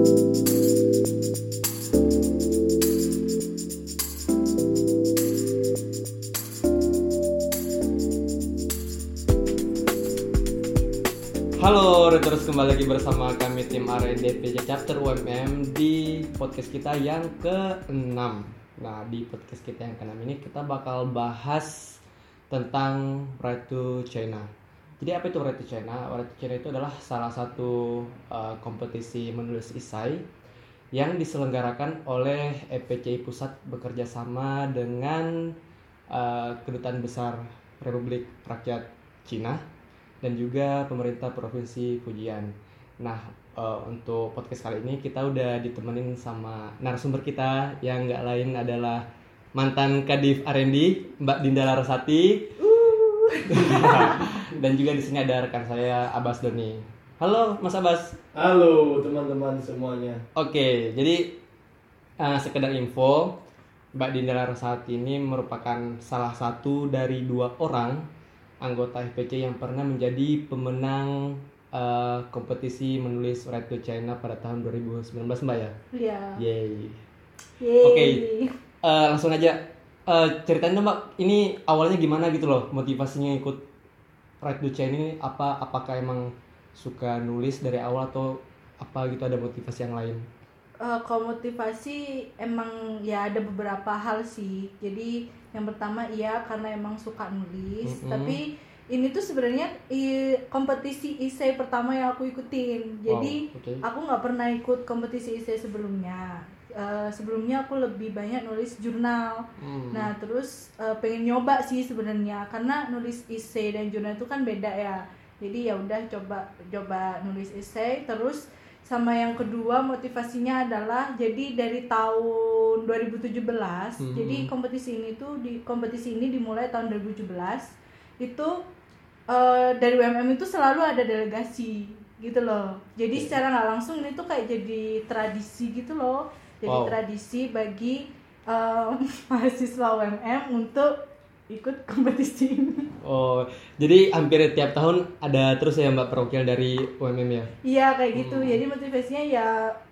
Halo, terus kembali lagi bersama kami tim R&D PJ Chapter UMM di podcast kita yang ke-6 Nah, di podcast kita yang ke-6 ini kita bakal bahas tentang Right to China Jadi apa itu to China? To China itu adalah salah satu uh, kompetisi menulis isai yang diselenggarakan oleh EPCI Pusat bekerja sama dengan uh, Kedutaan Besar Republik Rakyat Cina dan juga pemerintah provinsi Fujian. Nah, uh, untuk podcast kali ini kita udah ditemenin sama narasumber kita yang nggak lain adalah mantan Kadif R&D Mbak Dinda Larasati. dan juga di sini ada rekan saya Abbas Doni. Halo Mas Abbas. Halo teman-teman semuanya. Oke, jadi uh, sekedar info, Mbak Dinda Larasati ini merupakan salah satu dari dua orang anggota FPC yang pernah menjadi pemenang uh, kompetisi menulis Right to China pada tahun 2019 Mbak ya? Iya. Yeay. Yeay. Oke, uh, langsung aja uh, ceritain dong Mbak, ini awalnya gimana gitu loh motivasinya ikut to China ini apa? Apakah emang suka nulis dari awal atau apa gitu ada motivasi yang lain? Uh, kalau motivasi emang ya ada beberapa hal sih. Jadi yang pertama iya karena emang suka nulis, Mm-mm. tapi ini tuh sebenarnya kompetisi isai pertama yang aku ikutin. Jadi Wow, oke. aku nggak pernah ikut kompetisi isai sebelumnya. Uh, sebelumnya aku lebih banyak nulis jurnal. Hmm. Nah terus uh, pengen nyoba sih sebenarnya karena nulis essay dan jurnal itu kan beda ya. Jadi ya udah coba coba nulis essay terus sama yang kedua motivasinya adalah jadi dari tahun 2017 Mhm. jadi kompetisi ini tuh di kompetisi ini dimulai tahun 2017 itu uh, dari UMM itu selalu ada delegasi gitu loh jadi Oke. secara nggak langsung ini tuh kayak jadi tradisi gitu loh jadi Wow. tradisi bagi um, mahasiswa UMM untuk ikut kompetisi ini Oh, jadi hampir tiap tahun ada terus ya Mbak perwakilan dari UMM ya? Iya kayak gitu. Hmm. Jadi motivasinya ya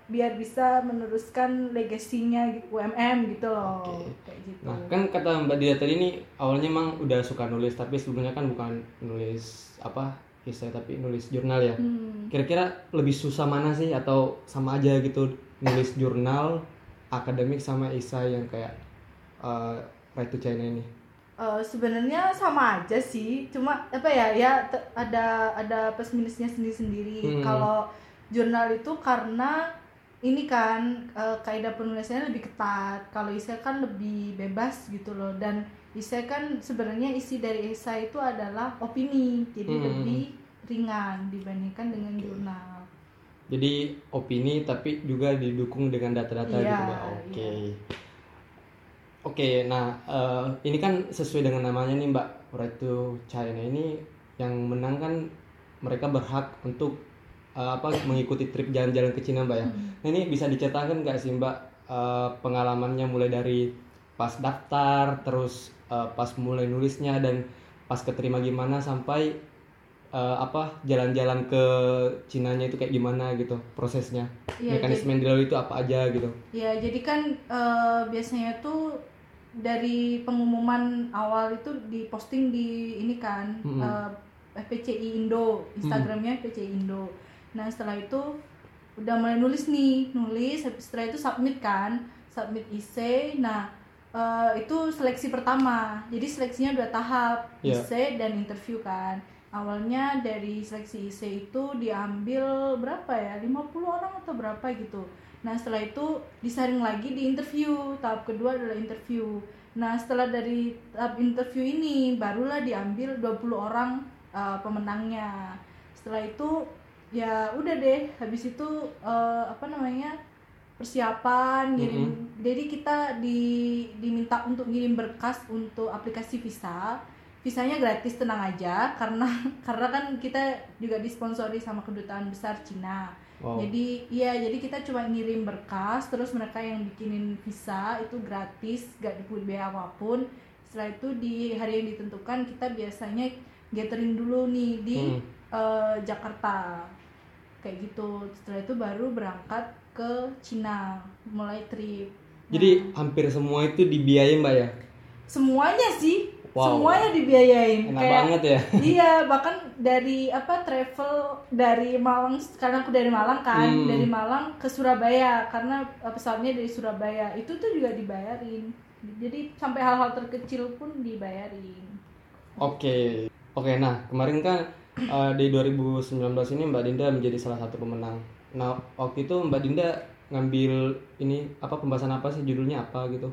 biar bisa meneruskan legasinya UMM gitu loh. Oke. Kayak gitu. Nah, kan kata Mbak Dia tadi ini awalnya emang udah suka nulis, tapi sebelumnya kan bukan nulis apa kisah tapi nulis jurnal ya. Hmm. Kira-kira lebih susah mana sih atau sama aja gitu nulis jurnal akademik sama isai yang kayak uh, Right to China ini? Eh, sebenarnya sama aja sih. Cuma apa ya ya ada ada plus minusnya sendiri-sendiri. Hmm. Kalau jurnal itu karena ini kan eh, kaidah penulisannya lebih ketat. Kalau isai kan lebih bebas gitu loh dan isai kan sebenarnya isi dari esai itu adalah opini. Jadi Hmm. lebih ringan dibandingkan dengan jurnal. Jadi opini tapi juga didukung dengan data-data Iya, gitu Mbak. Oke. iya. Oke, nah eh, ini kan sesuai dengan namanya nih Mbak, Right to China ini yang menang kan mereka berhak untuk eh, apa mengikuti trip jalan-jalan ke Cina Mbak ya. Hmm. Nah, ini bisa diceritakan nggak sih Mbak eh, pengalamannya mulai dari pas daftar, terus eh, pas mulai nulisnya dan pas keterima gimana sampai eh, apa jalan-jalan ke Cinanya itu kayak gimana gitu prosesnya Iya, mekanisme yang dilalui itu apa aja gitu Ya, jadi kan eh, biasanya tuh dari pengumuman awal itu diposting di ini kan Mm-mm. eh, FPCI Indo, Instagramnya FPCI Indo. Nah setelah itu udah mulai nulis nih, nulis. Habis Setelah itu submit kan, submit essay. Nah eh, itu seleksi pertama. Jadi seleksinya dua tahap, Iya. essay dan interview kan. Awalnya dari seleksi essay itu diambil berapa ya? 50 orang atau berapa gitu. Nah, setelah itu disaring lagi di interview. Tahap kedua adalah interview. Nah, setelah dari tahap interview ini barulah diambil 20 orang uh, pemenangnya. Setelah itu ya udah deh, habis itu uh, apa namanya? persiapan ngirim. Jadi kita di diminta untuk ngirim berkas untuk aplikasi visa. Visanya gratis tenang aja karena karena kan kita juga disponsori sama kedutaan besar Cina. wow Jadi iya, jadi kita cuma ngirim berkas, terus mereka yang bikinin visa itu gratis, gak dipungut biaya apa pun. Setelah itu di hari yang ditentukan kita biasanya gathering dulu nih di Hmm. eh, Jakarta. kayak gitu setelah itu baru berangkat ke Cina mulai trip Jadi hampir semua itu dibiayain mbak ya? semuanya sih Wow. semuanya dibiayain Enak banget ya? iya bahkan dari apa travel dari Malang karena aku dari Malang kan Hmm. dari Malang ke Surabaya karena uh, pesawatnya dari Surabaya itu tuh juga dibayarin jadi sampai hal-hal terkecil pun dibayarin Oke, oke. Nah kemarin kan eh, di 2019 ini Mbak Dinda menjadi salah satu pemenang. Nah waktu itu Mbak Dinda ngambil ini apa pembahasan apa sih judulnya apa gitu?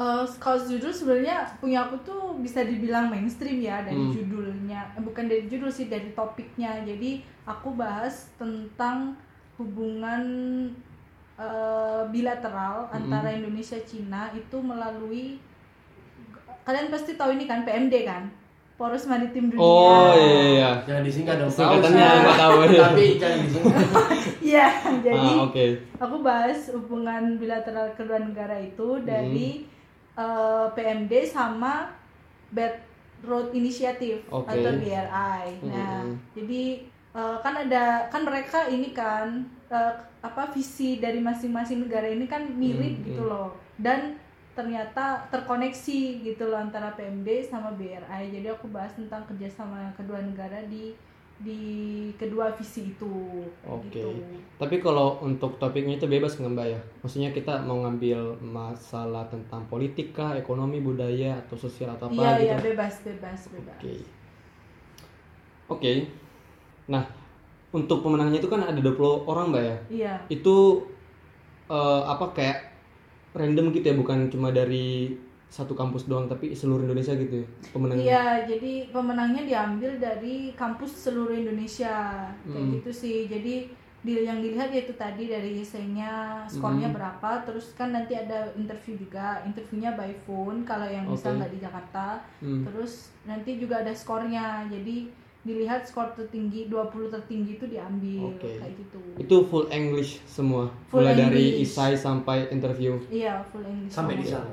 Eh, kalau judul sebenarnya punya aku tuh bisa dibilang mainstream ya dari Hmm. judulnya Eh, bukan dari judul sih dari topiknya jadi aku bahas tentang hubungan eh, bilateral Hmm. antara Indonesia Cina itu melalui kalian pasti tahu ini kan PMD kan poros maritim dunia Oh iya iya. iya. Jangan disingkat dong. Singkatannya nggak tahu ya. Tapi jangan disingkat. Iya, jadi Ah oke. aku bahas hubungan bilateral kedua negara itu dari eh, PMD sama Belt Road Initiative Oke. atau BRI. Nah, Mm-mm. jadi eh, kan ada kan mereka ini kan eh, apa visi dari masing-masing negara ini kan mirip Mm, gitu loh dan ternyata terkoneksi gitu loh antara PMD sama BRI. Jadi aku bahas tentang kerjasama kedua negara di di kedua visi itu. Oke. Gitu. Tapi kalau untuk topiknya itu bebas nggak mbak ya? Maksudnya kita mau ngambil masalah tentang politik kah, ekonomi, budaya atau sosial atau apa Iya gitu? iya bebas bebas bebas. Oke. Oke. Nah, untuk pemenangnya itu kan ada 20 orang, Mbak ya. Iya Itu eh, apa kayak random gitu ya, bukan cuma dari satu kampus doang tapi seluruh Indonesia gitu ya pemenangnya. iya jadi pemenangnya diambil dari kampus seluruh Indonesia kayak Hmm. gitu sih. Jadi di, yang dilihat yaitu tadi dari esainya skornya Hmm. berapa terus kan nanti ada interview juga interviewnya by phone kalau yang bisa Oke. nggak di Jakarta Hmm. terus nanti juga ada skornya jadi dilihat skor tertinggi 20 tertinggi itu diambil Oke. kayak gitu Itu full English semua. Full Mulai dari English. isai sampai interview. iya full English Sampai di sana.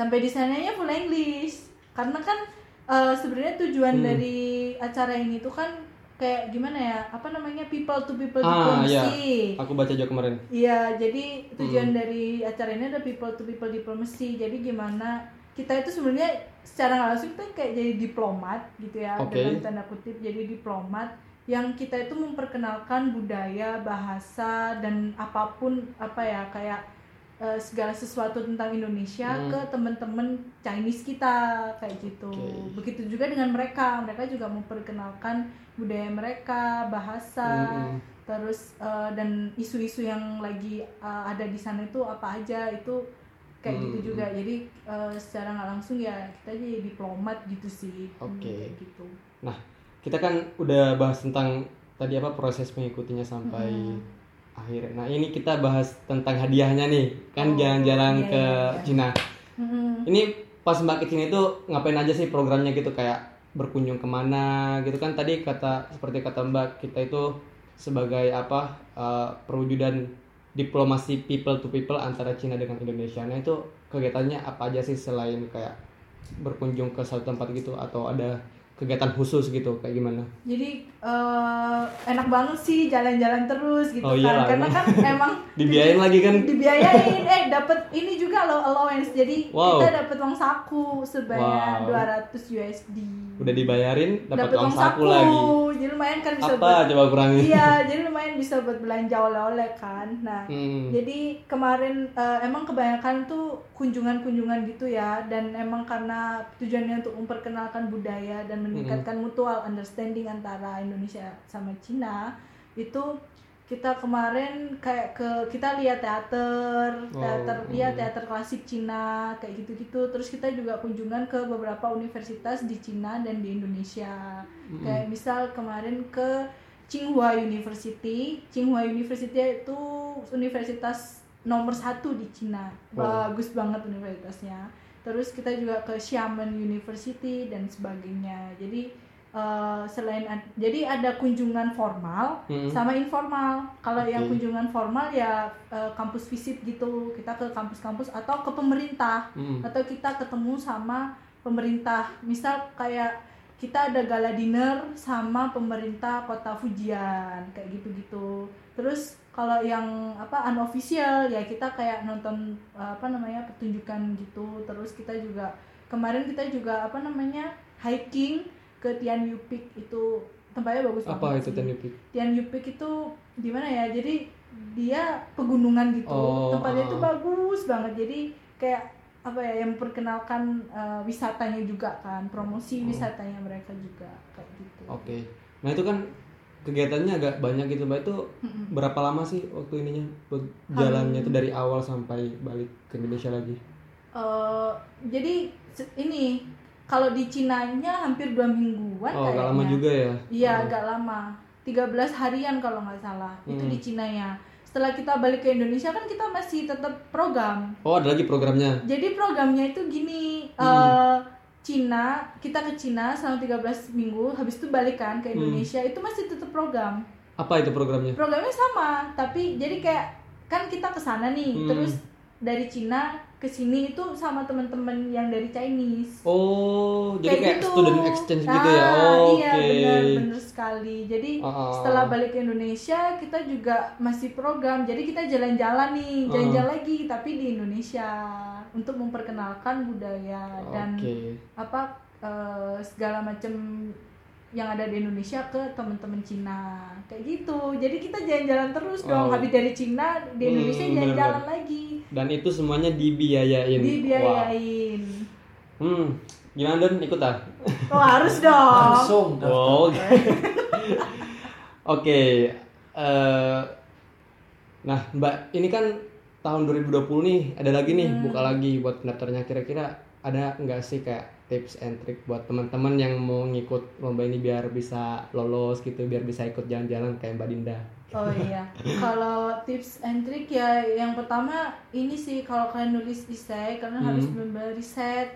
Sampai di sananya full English karena kan eh, sebenarnya tujuan Hmm. dari acara ini tuh kan kayak gimana ya apa namanya people to people Ah, diplomacy Aku baca juga kemarin. iya jadi tujuan Hmm. dari acara ini ada people to people diplomacy jadi gimana kita itu sebenarnya secara langsung kita kayak jadi diplomat gitu ya Oke. dalam tanda kutip jadi diplomat yang kita itu memperkenalkan budaya bahasa dan apa pun apa ya kayak eh, segala sesuatu tentang Indonesia Hmm. ke teman-teman Chinese kita kayak gitu Oke. begitu juga dengan mereka mereka juga memperkenalkan budaya mereka bahasa Hmm. terus eh, dan isu-isu yang lagi eh, ada di sana itu apa aja itu kayak Hmm, gitu juga jadi eh, secara nggak langsung ya kita jadi diplomat gitu sih Oke. kayak gitu Kita kan udah bahas tentang tadi apa proses mengikutinya sampai Hmm. Akhir. Nah, ini kita bahas tentang hadiahnya nih. Kan Oh, jalan-jalan iya, ke iya, iya. Cina. Mm-mm. Ini pas Mbak ke sini tuh ngapain aja sih programnya gitu kayak berkunjung ke mana gitu kan tadi kata seperti kata Mbak kita itu sebagai apa eh, perwujudan diplomasi people to people antara Cina dengan Indonesia. Nah itu kegiatannya apa aja sih selain kayak berkunjung ke satu tempat gitu atau ada kegiatan khusus gitu kayak gimana? jadi eh, enak banget sih jalan-jalan terus gitu Oh, kan iyalah, karena kan emang Dibiayain lagi kan? dibiayain eh dapat ini juga loh allowance jadi Wow. kita dapat uang saku sebanyak Wow. 200 USD Udah dibayarin dapat uang saku lagi. jadi lumayan kan bisa Apa buat coba kurangin? iya jadi lumayan bisa buat belanja oleh-oleh kan nah Hmm. jadi kemarin eh, emang kebanyakan tuh kunjungan-kunjungan gitu ya dan emang karena tujuannya untuk memperkenalkan budaya dan meningkatkan mutual understanding antara Indonesia sama Cina itu kita kemarin kayak ke kita lihat teater Oh, teater iya mm. teater klasik Cina kayak gitu-gitu terus kita juga kunjungan ke beberapa universitas di Cina dan di Indonesia Mm. kayak misal kemarin ke Tsinghua University Tsinghua University itu universitas nomor satu di Cina Wow. bagus banget universitasnya terus kita juga ke Xiamen University dan sebagainya jadi eh, selain ad- jadi ada kunjungan formal Hmm. sama informal kalau yang Oke. kunjungan formal ya eh, kampus visit gitu kita ke kampus-kampus atau ke pemerintah Hmm. atau kita ketemu sama pemerintah misal kayak kita ada gala dinner sama pemerintah kota Fujian kayak gitu-gitu terus kalau yang apa unofficial ya kita kayak nonton apa namanya pertunjukan gitu terus kita juga kemarin kita juga apa namanya hiking ke Tian Yu Peak itu tempatnya bagus Apa banget itu. Tian Yu Peak? Tian Yu Peak itu gimana ya jadi dia pegunungan gitu Oh, tempatnya itu ah. bagus banget jadi kayak apa ya yang memperkenalkan uh, wisatanya juga kan promosi Oh. wisatanya mereka juga kayak gitu Oke. Nah itu kan kegiatannya agak banyak gitu mbak itu Mm-mm. berapa lama sih waktu ininya jalannya itu dari awal sampai balik ke Indonesia lagi? Eh, jadi ini kalau di Cinanya hampir dua mingguan Oh, agak lama juga ya? Iya, Hmm. agak lama. 13 harian kalau nggak salah. Itu Hmm. di Cinanya. Setelah kita balik ke Indonesia kan kita masih tetap program. Oh, ada lagi programnya. Jadi programnya itu gini, Hmm. eh, Cina, kita ke Cina selama 13 minggu, habis itu balik kan Hmm. ke Indonesia, itu masih tetap program. Apa itu programnya? Programnya sama, tapi jadi kayak kan kita ke sana nih, Hmm. terus dari Cina ke sini itu sama teman-teman yang dari Chinese. Oh, jadi kayak gitu. student exchange gitu ya? Nah, Oh, Iya Oke. benar benar sekali. Jadi ah, setelah ah. balik ke Indonesia kita juga masih program. Jadi kita jalan-jalan nih, jalan-jalan lagi tapi di Indonesia untuk memperkenalkan budaya dan Oke. apa eh, segala macam yang ada di Indonesia ke teman-teman Cina kayak gitu. Jadi kita jalan-jalan terus dong. Oh. Habis dari Cina di Hmm, Indonesia benar-benar. jalan-jalan lagi, Dan itu semuanya dibiayain. Dibiayain. Hmm. Gimana Don? Ikut ah? Oh harus dong. Langsung. Oh, oke. Oke. eh, nah, Mbak, ini kan tahun 2020 nih, ada lagi nih, Hmm. buka lagi buat pendaftarnya. Kira-kira ada nggak sih kayak tips and trick buat teman-teman yang mau ngikut lomba ini biar bisa lolos gitu, biar bisa ikut jalan-jalan kayak Mbak Dinda? Oh iya, kalau tips and trick ya yang pertama ini sih kalau kalian nulis essay kalian Hmm. harus benar-benar riset.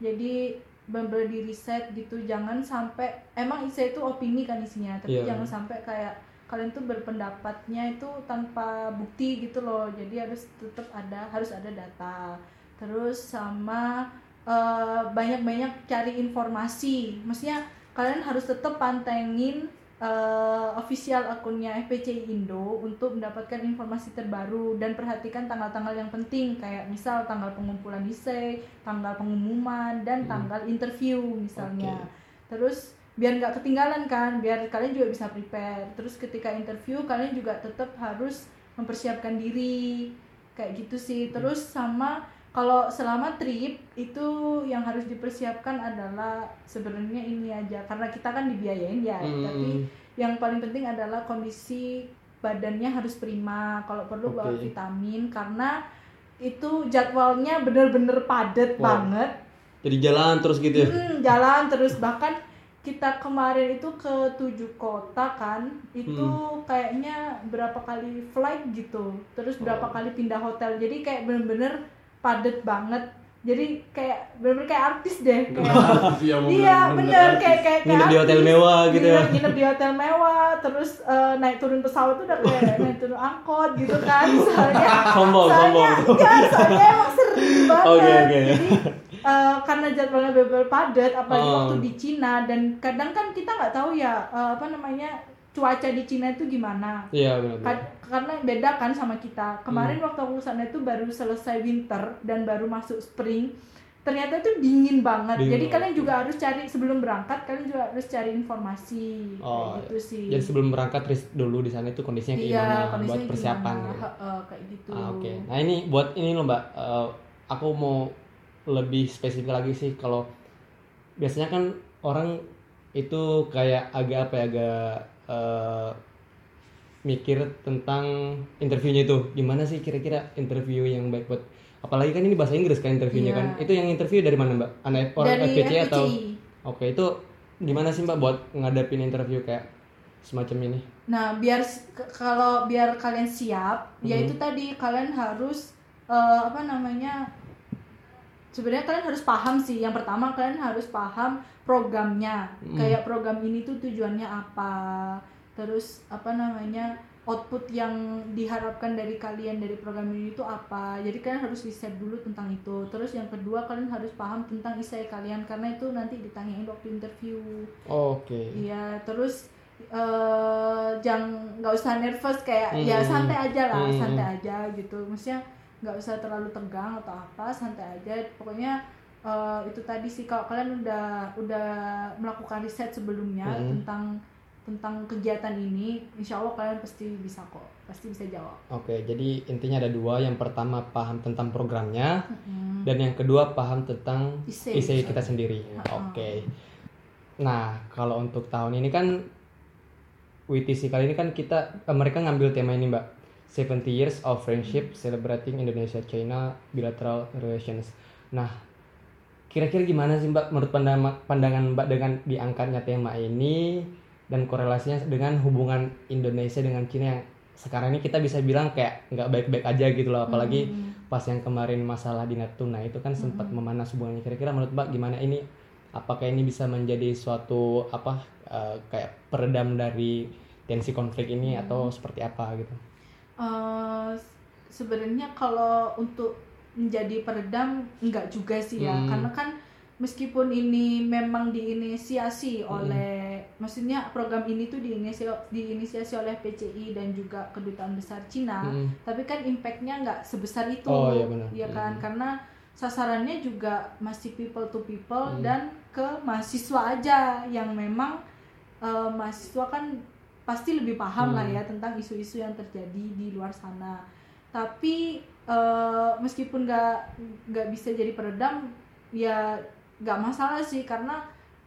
Jadi benar-benar di riset gitu, jangan sampai emang essay itu opini kan isinya, tapi Iya. jangan sampai kayak kalian tuh berpendapatnya itu tanpa bukti gitu loh. Jadi harus tetap ada harus ada data. Terus sama eh, banyak-banyak cari informasi. Maksudnya kalian harus tetap pantengin eh, official akunnya FPCI Indo untuk mendapatkan informasi terbaru dan perhatikan tanggal-tanggal yang penting kayak misal tanggal pengumpulan essay, tanggal pengumuman dan Hmm. tanggal interview misalnya. Terus biar nggak ketinggalan kan, biar kalian juga bisa prepare. Terus ketika interview kalian juga tetap harus mempersiapkan diri kayak gitu sih. Terus sama kalau selama trip itu yang harus dipersiapkan adalah sebenarnya ini aja karena kita kan dibiayain ya, tapi Hmm. yang paling penting adalah kondisi badannya harus prima kalau perlu bawa Oke. vitamin karena itu jadwalnya bener-bener padat Wow. banget Jadi jalan terus gitu ya? Hmm, jalan terus bahkan kita kemarin itu ke tujuh kota kan itu Hmm. kayaknya berapa kali flight gitu terus berapa Oh. kali pindah hotel jadi kayak bener-bener padat banget jadi kayak bener-bener kayak artis deh kayak Iya, mau iya bener artis. kayak kayak kayak Nginep di hotel mewah gitu ya? Nginep- di hotel mewah terus eh, naik turun pesawat tuh udah kayak naik turun angkot gitu kan soalnya Sombong, soalnya sombong. enggak, soalnya emang sering banget Oke, oke. jadi eh, karena jadwalnya benar padat apalagi Oh. waktu di Cina dan kadang kan kita nggak tahu ya eh, apa namanya cuaca di Cina itu gimana Iya benar. Kad- karena beda kan sama kita kemarin Hmm. waktu aku sana itu baru selesai winter dan baru masuk spring ternyata itu dingin banget Dingin jadi banget. kalian juga harus cari sebelum berangkat kalian juga harus cari informasi Oh, kayak gitu sih Jadi sebelum berangkat riset dulu di sana itu kondisinya kayak iya gimana kondisinya buat persiapan gimana, ya. Heeh, kayak gitu Ah, Oke. Nah ini buat ini loh mbak, Eh, aku mau lebih spesifik lagi sih kalau biasanya kan orang itu kayak agak apa ya agak eh, mikir tentang interviewnya itu gimana sih kira-kira interview yang baik buat apalagi kan ini bahasa Inggris kan interviewnya Iya. kan itu yang interview dari mana mbak anak orang dari FPC atau oke itu gimana sih mbak buat ngadepin interview kayak semacam ini Nah, biar kalau biar kalian siap, Mhm. yaitu tadi kalian harus eh, apa namanya? Sebenarnya kalian harus paham sih. Yang pertama kalian harus paham programnya. Mhm. Kayak program ini tuh tujuannya apa. Terus apa namanya? output yang diharapkan dari kalian dari program ini itu apa jadi kalian harus riset dulu tentang itu terus yang kedua kalian harus paham tentang isai kalian karena itu nanti ditanyain waktu interview oke iya terus eh jangan nggak usah nervous kayak ya Hmm. santai aja lah Hmm. santai aja gitu maksudnya nggak usah terlalu tegang atau apa santai aja pokoknya eh, itu tadi sih kalau kalian udah udah melakukan riset sebelumnya Hmm. tentang tentang kegiatan ini insya Allah kalian pasti bisa kok pasti bisa jawab oke jadi intinya ada dua yang pertama paham tentang programnya Mm-mm. dan yang kedua paham tentang Isi. isi kita sendiri Ha-ha. oke nah kalau untuk tahun ini kan WTC kali ini kan kita eh, mereka ngambil tema ini mbak 70 years of friendship celebrating Indonesia China bilateral relations. Nah kira-kira gimana sih mbak menurut pandangan pandangan mbak dengan diangkatnya tema ini dan korelasinya dengan hubungan Indonesia dengan Cina yang sekarang ini kita bisa bilang kayak nggak baik-baik aja gitu loh apalagi Hmm. pas yang kemarin masalah di Natuna itu kan sempat memanas hubungannya. Kira-kira menurut mbak gimana ini? Apakah ini bisa menjadi suatu apa eh, kayak peredam dari tensi konflik ini atau seperti apa gitu Eh, sebenarnya kalau untuk menjadi peredam enggak juga sih ya Hmm. karena kan meskipun ini memang diinisiasi Hmm. oleh maksudnya program ini tuh diinisiasi diinisiasi oleh PCI dan juga kedutaan besar Cina Mm. tapi kan impactnya nggak sebesar itu Oh, iya benar. ya kan Hmm. karena sasarannya juga masih people to people Hmm. dan ke mahasiswa aja yang memang eh, mahasiswa kan pasti lebih paham lah Hmm. ya tentang isu-isu yang terjadi di luar sana. Tapi eh, meskipun nggak nggak bisa jadi peredam ya nggak masalah sih. Karena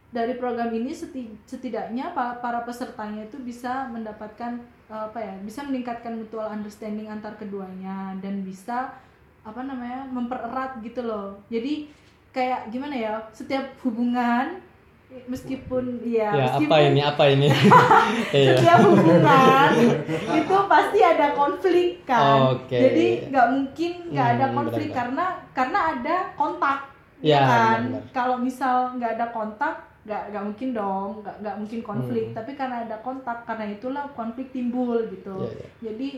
dari program ini seti- setidaknya pa- para pesertanya itu bisa mendapatkan eh, apa ya bisa meningkatkan mutual understanding antar keduanya dan bisa apa namanya mempererat gitu loh. Jadi kayak gimana ya setiap hubungan meskipun ya, ya meskipun apa ini apa ini Iya. setiap hubungan itu pasti ada konflik kan Oke. jadi nggak mungkin nggak ada Hmm, konflik benar-benar. karena karena ada kontak Ya, ya kan kalau misal nggak ada kontak nggak nggak mungkin dong nggak nggak mungkin konflik Hmm. tapi karena ada kontak karena itulah konflik timbul gitu Iya, iya. jadi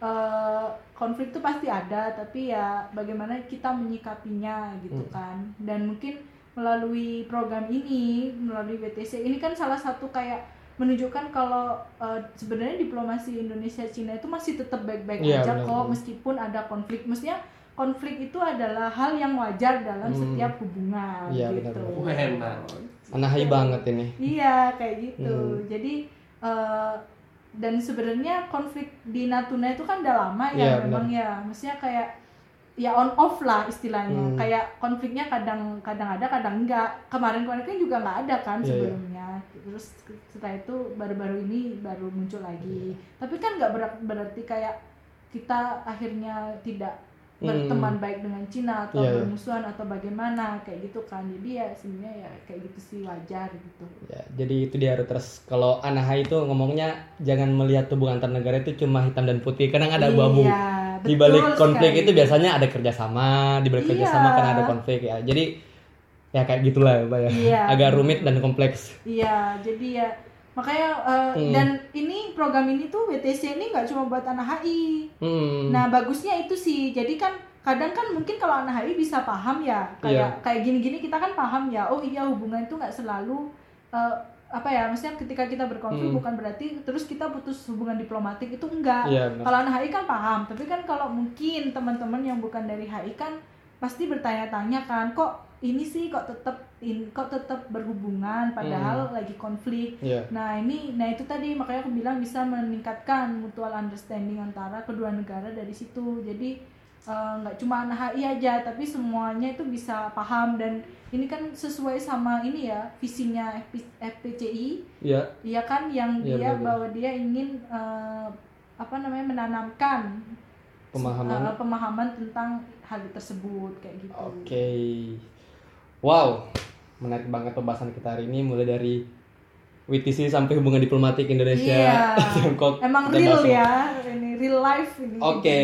eh, konflik itu pasti ada tapi ya bagaimana kita menyikapinya gitu Hmm. kan dan mungkin melalui program ini melalui WTC ini kan salah satu kayak menunjukkan kalau eh, sebenarnya diplomasi Indonesia Cina itu masih tetap baik-baik Iya, aja benar, kok benar. meskipun ada konflik maksudnya konflik itu adalah hal yang wajar dalam Hmm. setiap hubungan Iya, gitu. Enak. anahai banget ini Iya kayak gitu. Hmm. Jadi eh, dan sebenarnya konflik di Natuna itu kan udah lama ya memang ya. Maksudnya kayak ya on off lah istilahnya. Hmm. Kayak konfliknya kadang kadang ada kadang enggak. Kemarin-kemarin kan juga nggak ada kan Iya, iya. sebelumnya. Terus setelah itu baru-baru ini baru muncul lagi. Tapi kan nggak berat- berarti kayak kita akhirnya tidak Hmm. berteman baik dengan Cina atau Iya, iya. bermusuhan atau bagaimana kayak gitu kan jadi ya sebenarnya ya kayak gitu sih wajar gitu Ya, jadi itu dia terus kalau Anahai itu ngomongnya jangan melihat hubungan antar negara itu cuma hitam dan putih, kadang ada abu-abu. Iya, di betul balik konflik sekali. itu biasanya ada kerjasama, di balik Iya. kerjasama kan ada konflik ya. Jadi ya kayak gitulah ya, ya. Iya. Agak rumit dan kompleks. iya jadi ya makanya eh, Hmm. dan ini program ini tuh WTC ini nggak cuma buat anak HI Hmm. nah bagusnya itu sih jadi kan kadang kan mungkin kalau anak HI bisa paham ya kayak Iya. kayak gini-gini kita kan paham ya oh iya hubungan itu nggak selalu eh, apa ya maksudnya ketika kita berkonflik Hmm. bukan berarti terus kita putus hubungan diplomatik itu enggak benar. kalau anak HI kan paham tapi kan kalau mungkin teman-teman yang bukan dari HI kan pasti bertanya-tanya kan kok ini sih kok tetap in, kok tetap berhubungan padahal lagi konflik Iya. nah ini nah itu tadi makanya aku bilang bisa meningkatkan mutual understanding antara kedua negara dari situ jadi eh, nggak cuma anak HI aja tapi semuanya itu bisa paham dan ini kan sesuai sama ini ya visinya FP, FPCI Iya. Iya kan yang Iya, dia benar-benar. bahwa dia ingin eh, apa namanya menanamkan Pemahaman. eh, pemahaman tentang hal tersebut kayak gitu. Oke. Wow. Menarik banget pembahasan kita hari ini mulai dari WTC sampai hubungan diplomatik Indonesia Iya. Tiongkok. Emang real semua. ya, ini real life ini. Oke,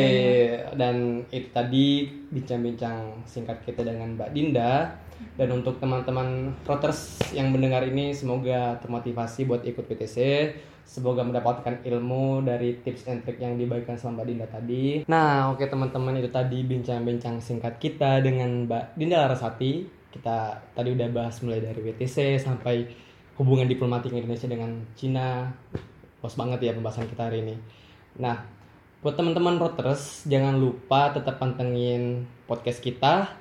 dan itu tadi bincang-bincang singkat kita dengan Mbak Dinda. Dan untuk teman-teman Roters yang mendengar ini semoga termotivasi buat ikut PTC. Semoga mendapatkan ilmu dari tips and trick yang dibagikan sama Mbak Dinda tadi. Nah, oke teman-teman itu tadi bincang-bincang singkat kita dengan Mbak Dinda Larasati. Kita tadi udah bahas mulai dari WTC sampai hubungan diplomatik Indonesia dengan Cina. Bos banget ya pembahasan kita hari ini. Nah, buat teman-teman Roters jangan lupa tetap pantengin podcast kita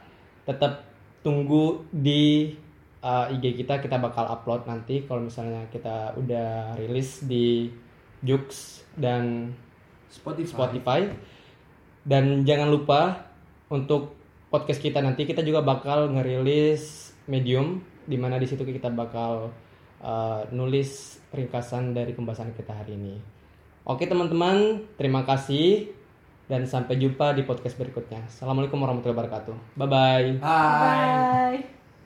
tetap tunggu di uh, IG kita kita bakal upload nanti kalau misalnya kita udah rilis di Jux dan Spotify. Spotify dan jangan lupa untuk podcast kita nanti kita juga bakal ngerilis Medium di mana di situ kita bakal uh, nulis ringkasan dari pembahasan kita hari ini. Oke teman-teman, terima kasih dan sampai jumpa di podcast berikutnya. Assalamualaikum warahmatullahi wabarakatuh. Bye bye. Hai. Bye.